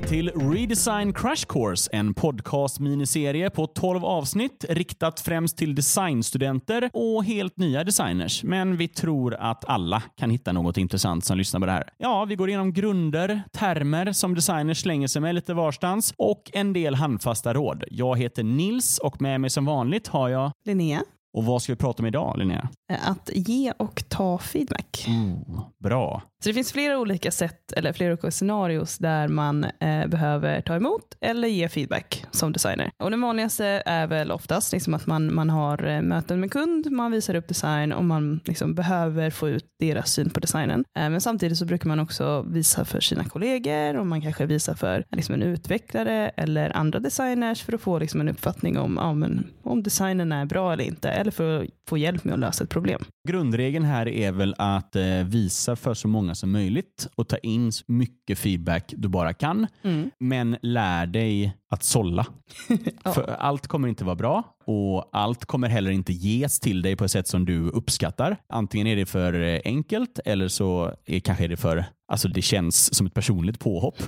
välkommen till Redesign Crash Course, en podcast-miniserie på 12 avsnitt riktat främst till designstudenter och helt nya designers. Men vi tror att alla kan hitta något intressant som lyssnar på det här. Ja, vi går igenom grunder, termer som designers slänger sig med lite varstans och en del handfasta råd. Jag heter Nils och med mig som vanligt har jag Linnea, och vad ska vi prata om idag, Linnea? att ge och ta feedback. Oh, bra. Så det finns flera olika sätt eller flera olika scenarios där man eh, behöver ta emot eller ge feedback som designer. Och den vanligaste är väl oftast liksom att man, man har eh, möten med kund, man visar upp design och man liksom behöver få ut deras syn på designen. Eh, men samtidigt så brukar man också visa för sina kollegor och man kanske visar för liksom en utvecklare eller andra designers för att få liksom en uppfattning om, ja, men, om designen är bra eller inte eller för att få hjälp med att lösa ett problem. Grundregeln här är väl att eh, visa för så många som möjligt och ta in så mycket feedback du bara kan. Mm. Men lär dig att sålla. Ja. För allt kommer inte vara bra och allt kommer heller inte ges till dig på ett sätt som du uppskattar. Antingen är det för eh, enkelt eller så är, kanske är det för Alltså det känns som ett personligt påhopp.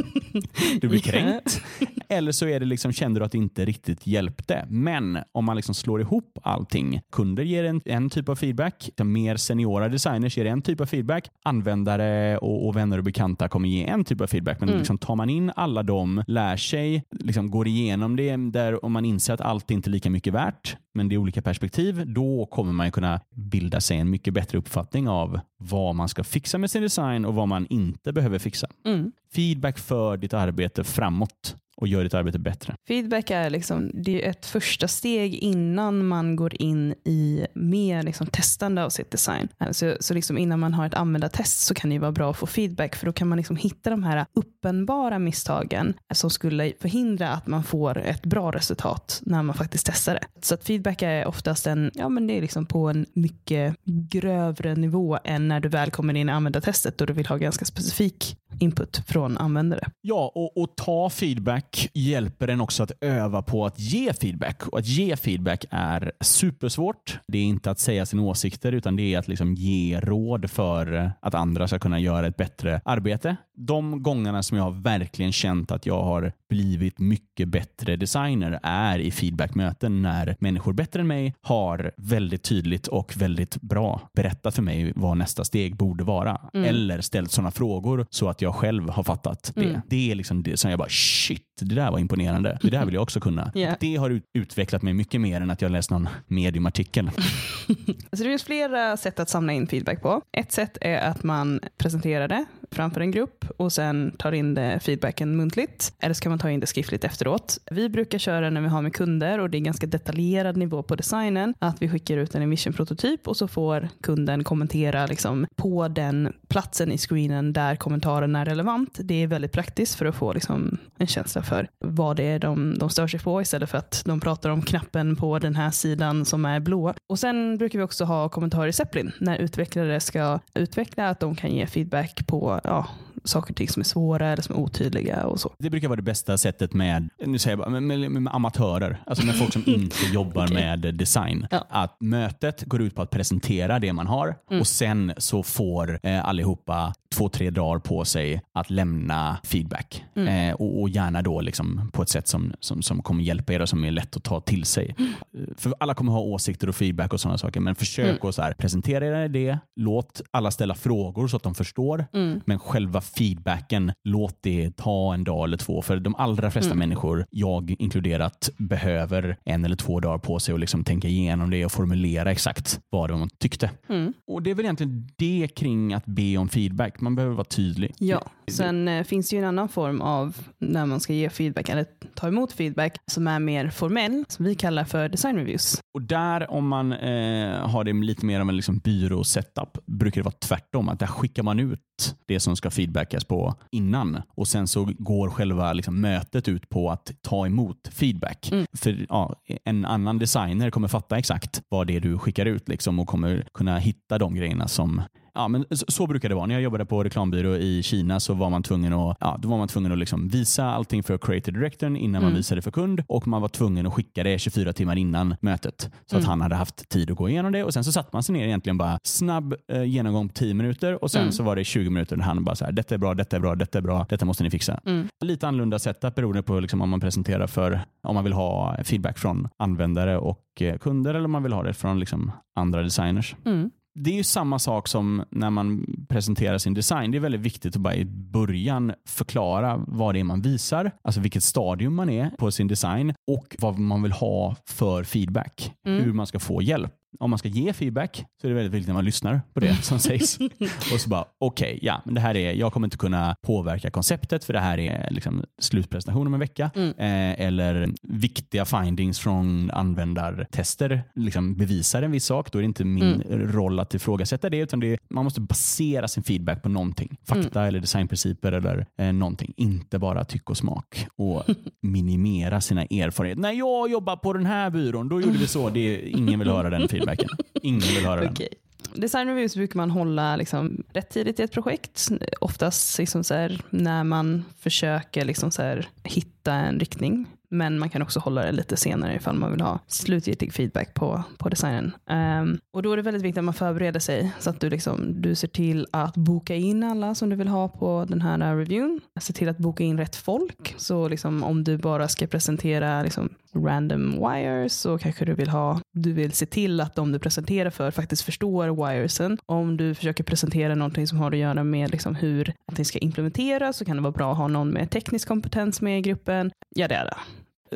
du blir kränkt. Eller så är det liksom, känner du att det inte riktigt hjälpte. Men om man liksom slår ihop allting. Kunder ger en, en typ av feedback. Mer seniora designers ger en typ av feedback. Användare och, och vänner och bekanta kommer ge en typ av feedback. Men Mm. liksom tar man in alla dem, lär sig, liksom går igenom det där om man inser att allt inte är lika mycket värt, men det är olika perspektiv, då kommer man kunna bilda sig en mycket bättre uppfattning av vad man ska fixa med sin design och vad man inte behöver fixa. Mm. Feedback för ditt arbete framåt och gör ditt arbete bättre. Feedback är, liksom, det är ett första steg innan man går in i mer liksom, testande av sitt design. Så, så liksom innan man har ett användartest så kan det ju vara bra att få feedback för då kan man liksom hitta de här uppenbara misstagen som skulle förhindra att man får ett bra resultat när man faktiskt testar det. Så att feedback är oftast en, ja, men det är liksom på en mycket grövre nivå än när du väl kommer in i användartestet och du vill ha ganska specifik input från användare. Ja, och, och ta feedback hjälper en också att öva på att ge feedback. Och att ge feedback är supersvårt. Det är inte att säga sina åsikter utan det är att liksom ge råd för att andra ska kunna göra ett bättre arbete. De gångerna som jag har verkligen känt att jag har blivit mycket bättre designer är i feedbackmöten när människor bättre än mig har väldigt tydligt och väldigt bra berättat för mig vad nästa steg borde vara. Eller ställt sådana frågor så att jag själv har fattat det. Mm. Det är liksom det som jag bara shit, det där var imponerande. Det där vill jag också kunna. Ja. Det har ut- utvecklat mig mycket mer än att jag läst någon mediumartikel. Så det finns flera sätt att samla in feedback på. Ett sätt är att man presenterar det framför en grupp och sen tar in det feedbacken muntligt. Eller så kan man ta in det skriftligt efteråt. Vi brukar köra när vi har med kunder och det är ganska detaljerad nivå på designen. Att vi skickar ut en emission-prototyp och så får kunden kommentera liksom på den platsen i screenen där kommentaren är relevant. Det är väldigt praktiskt för att få liksom en känsla för vad det är de, de stör sig på istället för att de pratar om knappen på den här sidan som är blå. Och sen brukar vi också ha kommentarer i Zeppelin när utvecklare ska utveckla att de kan ge feedback på ja, saker och ting som är svåra eller som är otydliga och så. Det brukar vara det bästa sättet med, nu säger jag bara, med, med, med amatörer, alltså med folk som inte jobbar Okej. med design. Ja. Att mötet går ut på att presentera det man har Mm. och sen så får eh, allihopa två, tre dagar på sig att lämna feedback. Mm. Eh, och, och gärna då liksom på ett sätt som, som, som kommer hjälpa er och som är lätt att ta till sig. Mm. Eh, För alla kommer ha åsikter och feedback och sådana saker, men försök Mm. att så här, presentera er idé, låt alla ställa frågor så att de förstår. Mm. Men själva feedbacken, låt det ta en dag eller två. För de allra flesta Mm. människor, jag inkluderat, behöver en eller två dagar på sig att liksom tänka igenom det och formulera exakt vad de tyckte. Mm. Och Det är väl egentligen det kring att be om feedback. Man behöver vara tydlig. Ja, sen eh, finns det ju en annan form av när man ska ge feedback eller ta emot feedback som är mer formell, som vi kallar för design reviews. Och där om man eh, har det lite mer av en liksom byrå-setup brukar det vara tvärtom. Att där skickar man ut det som ska feedbackas på innan och sen så går själva liksom, mötet ut på att ta emot feedback. Mm. För ja, En annan designer kommer fatta exakt vad det är du skickar ut liksom, och kommer kunna hitta de grejerna som Ja, men så, brukar det vara. När jag jobbade på reklambyrå i Kina så var man tvungen att, ja, då var man tvungen att liksom visa allting för creative directorn innan man visade för kund och man var tvungen att skicka det 24 timmar innan mötet så att han hade haft tid att gå igenom det och sen så satt man sig ner egentligen bara snabb eh, genomgång på 10 minuter och sen så var det 20 minuter där han bara så här, detta är bra, detta är bra, detta är bra, detta måste ni fixa. Lite annorlunda setup beroende på liksom om man presenterar för, om man vill ha feedback från användare och eh, kunder eller om man vill ha det från liksom andra designers. Mm. Det är ju samma sak som när man presenterar sin design. Det är väldigt viktigt att bara i början förklara vad det är man visar, alltså vilket stadium man är på sin design och vad man vill ha för feedback. Hur man ska få hjälp. Om man ska ge feedback så är det väldigt viktigt att man lyssnar på det som sägs. Och så bara, okej, ja, men det här är, jag kommer inte kunna påverka konceptet för det här är liksom slutpresentation om en vecka. Eh, eller viktiga findings från användartester liksom bevisar en viss sak. Då är det inte min roll att ifrågasätta det, utan det är, man måste basera sin feedback på någonting. Fakta eller designprinciper eller eh, någonting. Inte bara tyck och smak. Och minimera sina erfarenheter. När jag jobbar på den här byrån, då gjorde vi så. Det är, ingen vill höra den feedbacken. Ingen vill höra den. Design reviews brukar man hålla liksom rätt tidigt i ett projekt. Oftast liksom så här, när man försöker liksom så här, hitta en riktning. Men man kan också hålla det lite senare ifall man vill ha slutgiltig feedback på, på designen. Um, och då är det väldigt viktigt att man förbereder sig så att du, liksom, du ser till att boka in alla som du vill ha på den här reviewn. Se till att boka in rätt folk. Så liksom, om du bara ska presentera liksom, random wires så kanske du vill ha, du vill se till att de du presenterar för faktiskt förstår wiresen. Om du försöker presentera någonting som har att göra med liksom hur det ska implementeras så kan det vara bra att ha någon med teknisk kompetens med i gruppen. Ja, det är det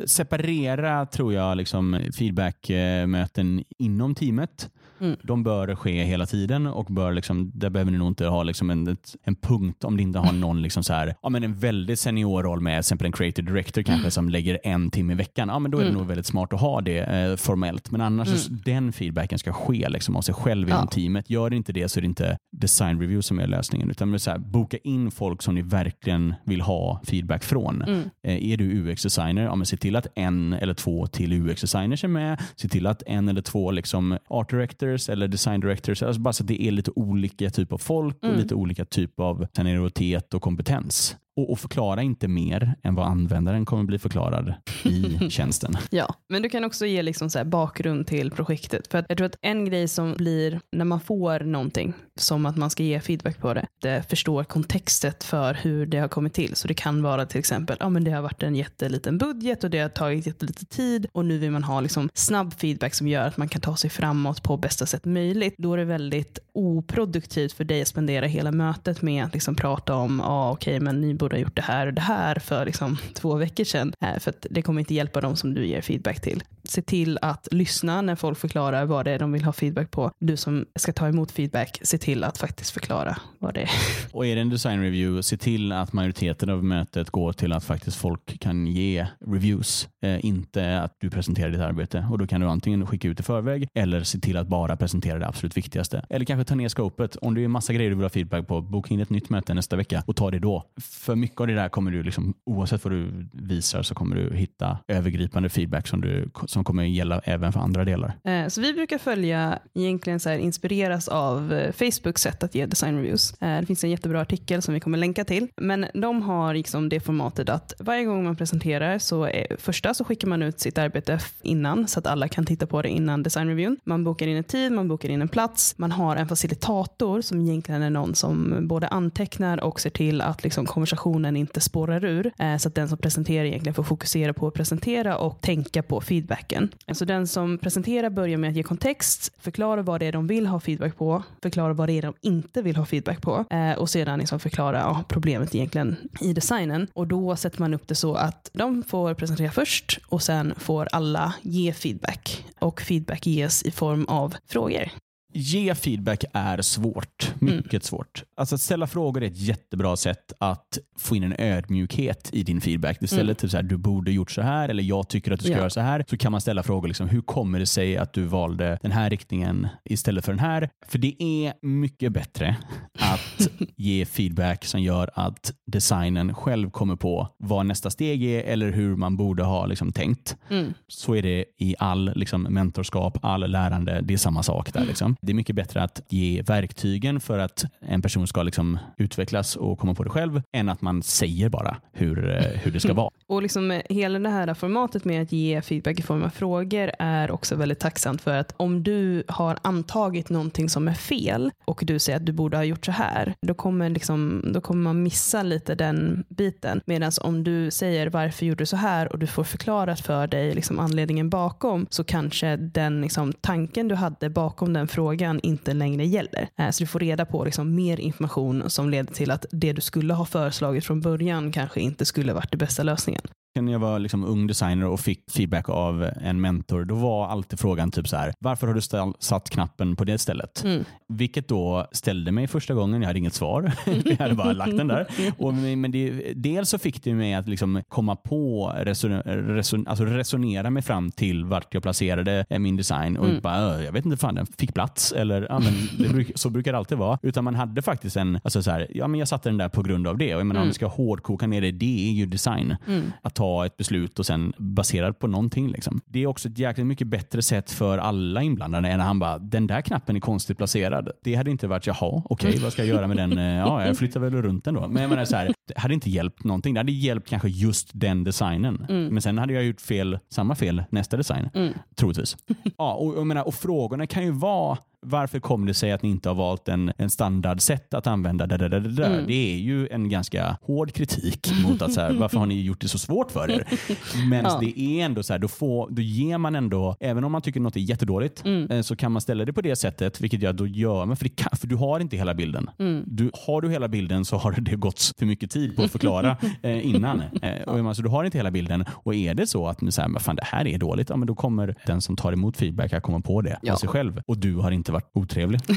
separera tror jag liksom feedbackmöten eh, inom teamet. Mm. De bör ske hela tiden och bör liksom, där behöver ni nog inte ha liksom en, en punkt om det inte har någon liksom så här, ja, men en väldigt senior roll med till exempel en creative director kanske som lägger en timme i veckan. Ja, men då är det nog väldigt smart att ha det eh, formellt. Men annars så, den feedbacken ska ske liksom av sig själv inom Ja. teamet. Gör det inte det så är det inte design review som är lösningen. Utan så här, boka in folk som ni verkligen vill ha feedback från. Eh, är du UX-designer, ja, men se till att en eller två till UX-designers är med. Se till att en eller två liksom art directors eller design directors, alltså bara så att det är lite olika typ av folk och lite olika typ av senioritet och kompetens. Och, och förklara inte mer än vad användaren kommer bli förklarad i tjänsten. Ja, men du kan också ge liksom så bakgrund till projektet. För att jag tror att en grej som blir när man får någonting, som att man ska ge feedback på det, det förstår kontextet för hur det har kommit till. Så det kan vara till exempel, ja men det har varit en jätteliten budget och det har tagit jättelite tid och nu vill man ha liksom snabb feedback som gör att man kan ta sig framåt på bästa sätt möjligt. Då är det väldigt oproduktivt för dig att spendera hela mötet med att liksom prata om, ja okej men ni borde ha gjort det här och det här för liksom två veckor sedan. Eh, för att det kommer inte hjälpa dem som du ger feedback till. Se till att lyssna när folk förklarar vad det är de vill ha feedback på. Du som ska ta emot feedback, se till att faktiskt förklara vad det är. Och är det en design review, se till att majoriteten av mötet går till att faktiskt folk kan ge reviews. Eh, inte att du presenterar ditt arbete. Och Då kan du antingen skicka ut i förväg eller se till att bara presentera det absolut viktigaste. Eller kanske ta ner scopet. Om det är massa grejer du vill ha feedback på, boka in ett nytt möte nästa vecka och ta det då. För mycket av det där kommer du, liksom, oavsett vad du visar, så kommer du hitta övergripande feedback som, du, som kommer gälla även för andra delar. Eh, Så vi brukar följa, egentligen så här, inspireras av eh, Facebooks sätt att ge design reviews. Eh, Det finns en jättebra artikel som vi kommer länka till. Men de har liksom det formatet att varje gång man presenterar så är, första så skickar man ut sitt arbete innan så att alla kan titta på det innan design reviewn. Man bokar in en tid, man bokar in en plats. Man har en facilitator som egentligen är någon som både antecknar och ser till att liksom konversationen inte spårar ur. Eh, Så att den som presenterar egentligen får fokusera på att presentera och tänka på feedbacken. Eh, så den som presenterar börjar med att ge kontext, förklara vad det är de vill ha feedback på, förklara vad det är de inte vill ha feedback på eh, och sedan liksom förklara ja, problemet egentligen i designen. Och då sätter man upp det så att de får presentera först och sen får alla ge feedback. Och feedback ges i form av frågor. Ge feedback är svårt. Mycket svårt. Alltså att ställa frågor är ett jättebra sätt att få in en ödmjukhet i din feedback. Istället till så här, du borde gjort så här eller jag tycker att du ska Ja. göra så här. Så kan man ställa frågor, liksom, hur kommer det sig att du valde den här riktningen istället för den här? För det är mycket bättre att ge feedback som gör att designen själv kommer på vad nästa steg är eller hur man borde ha liksom, tänkt. Så är det i all liksom, mentorskap, all lärande. Det är samma sak där. Liksom. det är mycket bättre att ge verktygen för att en person ska liksom utvecklas och komma på det själv än att man säger bara hur, eh, hur det ska vara. Och liksom hela det här formatet med att ge feedback i form av frågor är också väldigt tacksamt för att om du har antagit någonting som är fel och du säger att du borde ha gjort så här, då kommer, liksom, då kommer man missa lite den biten. Medan om du säger varför gjorde du så här och du får förklarat för dig liksom anledningen bakom så kanske den liksom, tanken du hade bakom den frågan inte längre gäller. Eh, så du får reda på liksom, mer information som leder till att det du skulle ha föreslagit från början kanske inte skulle varit den bästa lösningen när jag var liksom ung designer och fick feedback av en mentor, då var alltid frågan typ så här, varför har du satt knappen på det stället? Mm. Vilket då ställde mig första gången, jag hade inget svar. jag hade bara lagt den där. Och, men det, dels så fick det mig att liksom komma på, reson, reson, alltså resonera mig fram till vart jag placerade min design och mm. bara, jag vet inte fan, den fick plats eller ja, men bruk, så brukar det alltid vara. Utan man hade faktiskt en, alltså så här, ja men jag satte den där på grund av det. Och jag menar, mm. om vi ska hårdkoka ner det, det är ju design. Mm. Att ta ett beslut och sen baserat på någonting. Liksom. Det är också ett jäkligt mycket bättre sätt för alla inblandade än när han bara, den där knappen är konstigt placerad. Det hade inte varit, jaha, okej, okay, vad ska jag göra med den? Eh, ja, jag flyttar väl runt den då. Men jag menar så här, det hade inte hjälpt någonting. Det hade hjälpt kanske just den designen. Mm. Men sen hade jag gjort fel, samma fel nästa design. Mm. Troligtvis. Ja, och, och, menar, och frågorna kan ju vara varför kommer det sig att ni inte har valt en, en standardsätt att använda det, det, mm. det är ju en ganska hård kritik mot att så här, varför har ni gjort det så svårt för er? Men ja. det är ändå så här, då, får, då ger man ändå, även om man tycker något är jättedåligt, mm. Eh, så kan man ställa det på det sättet, vilket jag då gör, men för, det kan, för du har inte hela bilden. Mm. Du, har du hela bilden så har det gått för mycket tid på att förklara eh, innan. Eh, och alltså, du har inte hela bilden och är det så att så här, fan, det här är dåligt, ja, men då kommer den som tar emot feedback att komma på det ja. av sig själv och du har inte inte varit otrevlig.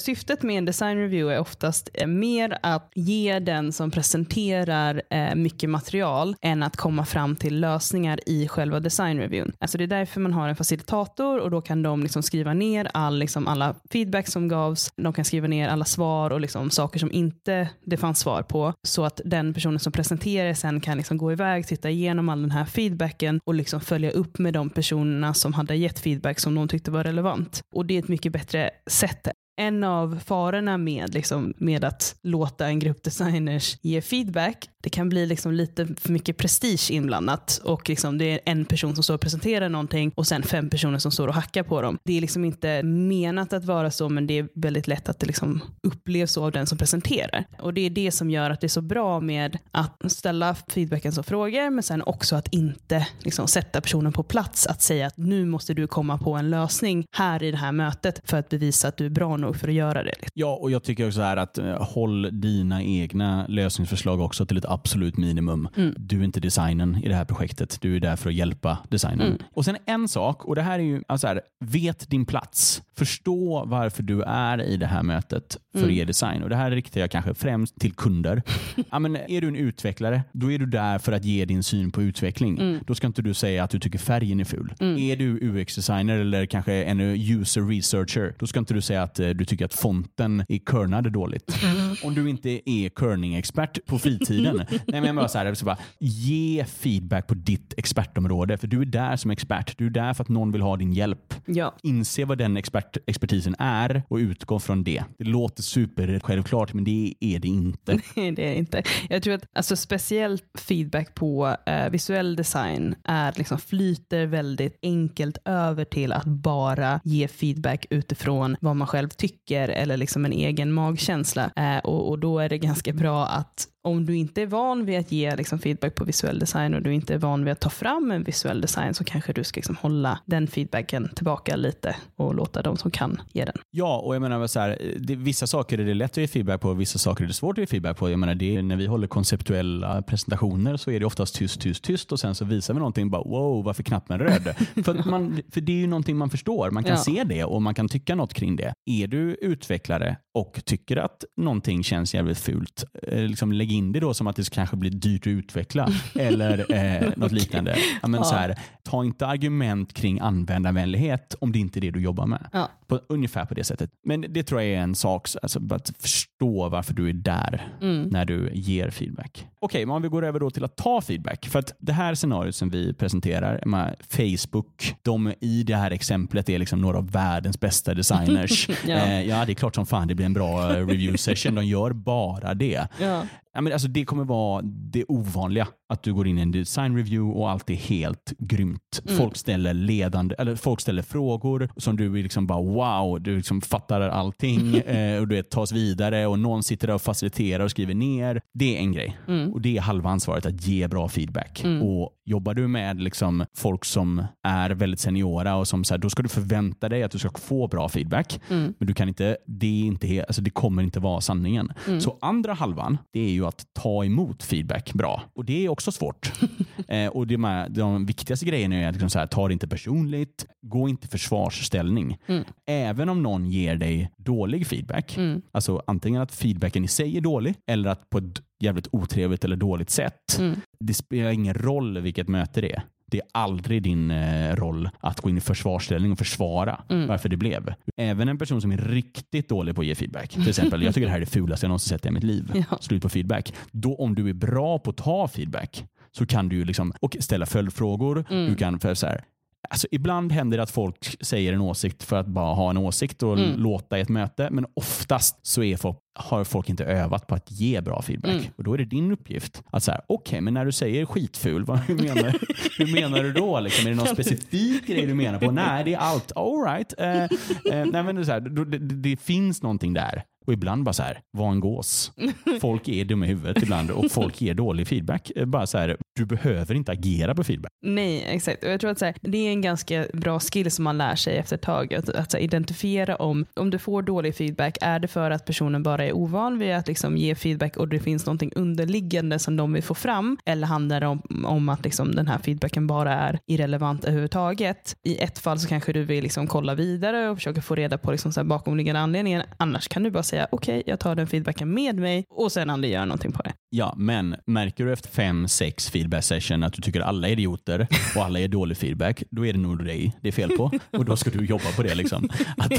Syftet med en design review är oftast eh, mer att ge den som presenterar eh, mycket material än att komma fram till lösningar i själva design reviewen. Alltså det är därför man har en facilitator och då kan de liksom skriva ner all, liksom alla feedback som gavs. De kan skriva ner alla svar och liksom saker som inte det fanns svar på så att den personen som presenterar sen kan liksom gå iväg, titta igenom all den här feedbacken och liksom följa upp med de personerna som hade gett feedback som de tyckte var relevant. Och det ett mycket bättre sätt en av farorna med, liksom, med att låta en grupp designers ge feedback det kan bli liksom lite för mycket prestige inblandat och liksom det är en person som står och presenterar någonting och sen fem personer som står och hackar på dem. Det är liksom inte menat att vara så men det är väldigt lätt att det liksom upplevs så av den som presenterar. Och det är det som gör att det är så bra med att ställa feedbacken som frågor men sen också att inte liksom sätta personen på plats att säga att nu måste du komma på en lösning här i det här mötet för att bevisa att du är bra nog för att göra det. Ja, och jag tycker också här att uh, håll dina egna lösningsförslag också till ett absolut minimum. Mm. Du är inte designen i det här projektet. Du är där för att hjälpa designen. Mm. Och sen en sak, och det här är ju, alltså här, vet din plats. Förstå varför du är i det här mötet för mm. er design. Och Det här riktar jag kanske främst till kunder. ja, men är du en utvecklare, då är du där för att ge din syn på utveckling. Mm. Då ska inte du säga att du tycker färgen är ful. Mm. Är du UX-designer eller kanske en user researcher, då ska inte du säga att uh, du tycker att fonten i kernad är dåligt. Om du inte är kerning-expert på fritiden, Nej, men jag bara så här, så bara, ge feedback på ditt expertområde. För du är där som expert. Du är där för att någon vill ha din hjälp. Ja. Inse vad den expert, expertisen är och utgå från det. Det låter super självklart, men det är det inte. Nej, det är inte. Jag tror att alltså, speciellt feedback på uh, visuell design är liksom flyter väldigt enkelt över till att bara ge feedback utifrån vad man själv tycker eller liksom en egen magkänsla. Eh, och, och då är det ganska bra att om du inte är van vid att ge liksom, feedback på visuell design och du inte är van vid att ta fram en visuell design så kanske du ska liksom, hålla den feedbacken tillbaka lite och låta de som kan ge den. Ja, och jag menar så här, det, vissa saker är det lätt att ge feedback på, vissa saker är det svårt att ge feedback på. Jag menar, det, när vi håller konceptuella presentationer så är det oftast tyst, tyst, tyst och sen så visar vi någonting bara wow, varför knappen röd? för, man, för det är ju någonting man förstår, man kan ja. se det och man kan tycka något kring det. Är du utvecklare och tycker att någonting känns jävligt fult, eh, liksom lägg in det då som att det kanske blir dyrt att utveckla eller eh, något liknande. Ja, men, ja. Så här, ta inte argument kring användarvänlighet om det inte är det du jobbar med. Ja. På, ungefär på det sättet. Men det tror jag är en sak, alltså, att förstå varför du är där Mm. när du ger feedback. Okej, men om vi går över då till att ta feedback. För att det här scenariot som vi presenterar, Facebook, de i det här exemplet är liksom några av världens bästa designers. Ja. Eh, ja, det är klart som fan det blir en bra eh, review session. De gör bara det. Ja. Ja, men alltså det kommer vara det ovanliga. Att du går in i en design review och allt är helt grymt. Mm. Folk, ställer ledande, eller folk ställer frågor som du liksom bara wow, du liksom fattar allting eh, och du vet, tas vidare och någon sitter där och faciliterar och skriver ner. Det är en grej. Mm. Och Det är halva ansvaret att ge bra feedback. Mm. Och Jobbar du med liksom folk som är väldigt seniora och som så här, då ska du förvänta dig att du ska få bra feedback. Mm. Men du kan inte, det, är inte, alltså det kommer inte vara sanningen. Mm. Så andra halvan, det är ju att ta emot feedback bra. Och det är också svårt. eh, och det med, de viktigaste grejerna är att liksom så här, ta det inte personligt, gå inte i försvarsställning. Mm. Även om någon ger dig dålig feedback, Mm. alltså antingen att feedbacken i sig är dålig eller att på ett jävligt otrevligt eller dåligt sätt. Mm. Det spelar ingen roll vilket möte det är. Det är aldrig din eh, roll att gå in i försvarsställning och försvara Mm. varför det blev. Även en person som är riktigt dålig på att ge feedback. Till exempel, jag tycker det här är det fulaste jag någonsin sett i mitt liv. Ja. Slut på feedback. Då om du är bra på att ta feedback så kan du ju liksom, och ställa följdfrågor. Mm. Du kan för så här, Alltså, ibland händer det att folk säger en åsikt för att bara ha en åsikt och Mm. låta i ett möte. Men oftast så är folk, har folk inte övat på att ge bra feedback. Mm. Och Då är det din uppgift att säga, okej, men när du säger skitful, vad, hur, menar, hur menar du då? Liksom, är det någon specifik grej du menar på? Nej, det är allt. All right. Eh, eh, nej, men det, så här, då, det, det finns någonting där. Och ibland bara så här, var en gås. Folk är dumma i huvudet ibland och folk ger dålig feedback. Bara så här, du behöver inte agera på feedback. Nej, exakt. Och jag tror att så här, det är en ganska bra skill som man lär sig efter ett tag. Att, att här, identifiera om, om du får dålig feedback, är det för att personen bara är ovan vid att liksom ge feedback och det finns någonting underliggande som de vill få fram? Eller handlar det om, om att liksom den här feedbacken bara är irrelevant överhuvudtaget? I ett fall så kanske du vill liksom kolla vidare och försöka få reda på liksom så här bakomliggande anledningen. Annars kan du bara säga okej, jag tar den feedbacken med mig och sen aldrig göra någonting på det. Ja, men märker du efter fem, sex feedback session att du tycker alla är idioter och alla är dålig feedback, då är det nog dig det är fel på. Och då ska du jobba på det. Liksom. Att,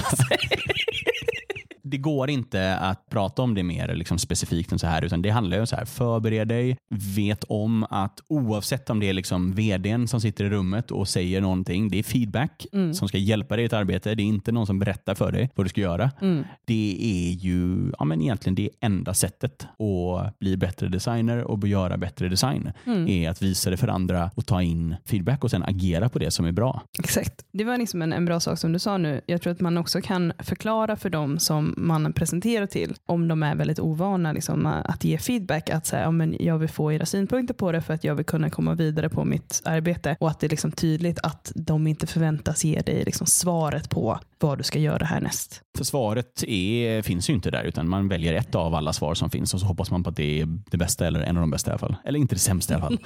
det går inte att prata om det mer liksom, specifikt än så här, utan det handlar ju om så här, förbered dig, vet om att oavsett om det är liksom vdn som sitter i rummet och säger någonting, det är feedback Mm. som ska hjälpa dig i ett arbete. Det är inte någon som berättar för dig vad du ska göra. Mm. Det är ju ja, men egentligen det enda sättet att bli bättre designer och göra bättre design. Mm. är att visa det för andra och ta in feedback och sen agera på det som är bra. Exakt. Det var liksom en, en bra sak som du sa nu. Jag tror att man också kan förklara för dem som man presenterar till, om de är väldigt ovana liksom, att ge feedback, att säga, ja, men jag vill få era synpunkter på det för att jag vill kunna komma vidare på mitt arbete och att det är liksom tydligt att de inte förväntas ge dig liksom svaret på vad du ska göra härnäst. För svaret är, finns ju inte där utan man väljer ett av alla svar som finns och så hoppas man på att det är det bästa eller en av de bästa i alla fall. Eller inte det sämsta i alla fall.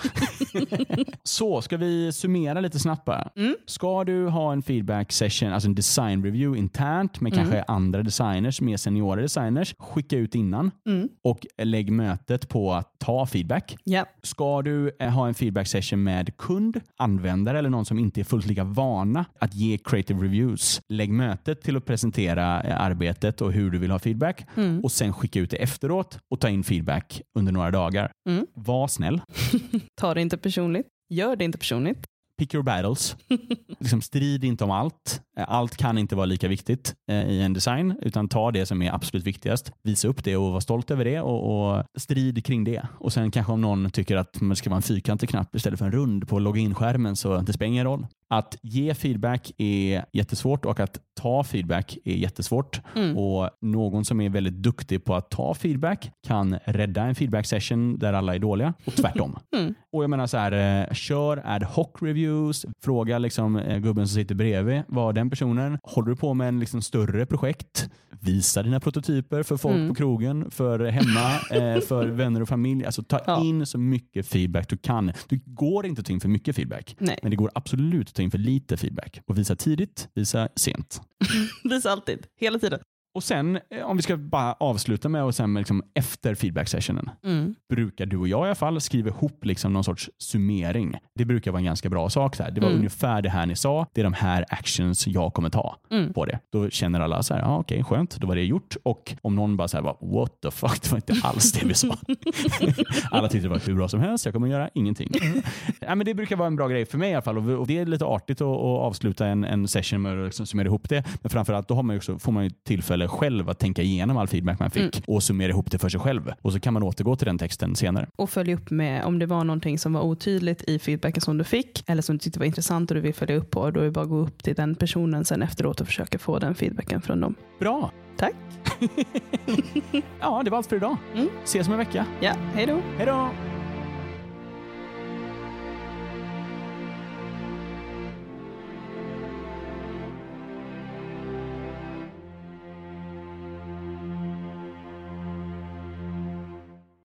så ska vi summera lite snabbt bara. Mm. Ska du ha en feedback session, alltså en design review internt med kanske andra designers, mer seniora designers, skicka ut innan Mm. och lägg mötet på att ta feedback. Ja. Ska du eh, ha en feedback session med kund, användare eller någon som inte är fullt lika vana att ge creative reviews, lägg mötet till att presentera eh, arbetet och hur du vill ha feedback Mm. och sen skicka ut det efteråt och ta in feedback under några dagar. Mm. Var snäll. Ta det inte personligt. Gör det inte personligt. Pick your battles. liksom strid inte om allt. Eh, allt kan inte vara lika viktigt eh, i en design, utan ta det som är absolut viktigast. Visa upp det och var stolt över det och, och strid kring det. Och sen kanske om någon tycker att man ska vara en fyrkantig knapp istället för en rund på login-skärmen så det spelar ingen roll. Att ge feedback är jättesvårt och att ta feedback är jättesvårt. Mm. Och Någon som är väldigt duktig på att ta feedback kan rädda en feedback session där alla är dåliga och tvärtom. Mm. Och jag menar så här, eh, kör ad hoc reviews, fråga liksom eh, gubben som sitter bredvid, vad den personen, håller du på med en liksom större projekt, visa dina prototyper för folk Mm. på krogen, för hemma, eh, för vänner och familj. Alltså ta Ja. in så mycket feedback du kan. Det går inte att ta in för mycket feedback, Nej, men det går absolut att ta in för lite feedback. Och visa tidigt, visa sent. visa alltid. Hela tiden. Och sen, eh, om vi ska bara avsluta med och sen liksom efter feedback sessionen, Mm. brukar du och jag i alla fall skriva ihop liksom någon sorts summering. Det brukar vara en ganska bra sak. Så här. Det var Mm. ungefär det här ni sa, det är de här actions jag kommer ta Mm. på det. Då känner alla så här, ja okej skönt, då var det gjort. Och om någon bara så här, what the fuck, det var inte alls det vi sa. alla tyckte det var hur bra som helst, jag kommer göra ingenting. ja, men det brukar vara en bra grej för mig i alla fall. Och det är lite artigt att, att avsluta en, en session med att liksom summera ihop det. Men framförallt då har man också, får man ju tillfälle själv att tänka igenom all feedback man fick Mm. och summera ihop det för sig själv. Och så kan man återgå till den texten senare. Och följa upp med om det var någonting som var otydligt i feedbacken som du fick eller som du tyckte var intressant och du vill följa upp på. Då är det bara att gå upp till den personen sen efteråt och försöka få den feedbacken från dem. Bra! Tack. ja, det var allt för idag. Mm. Ses om en vecka. Ja, hej då. Hej då!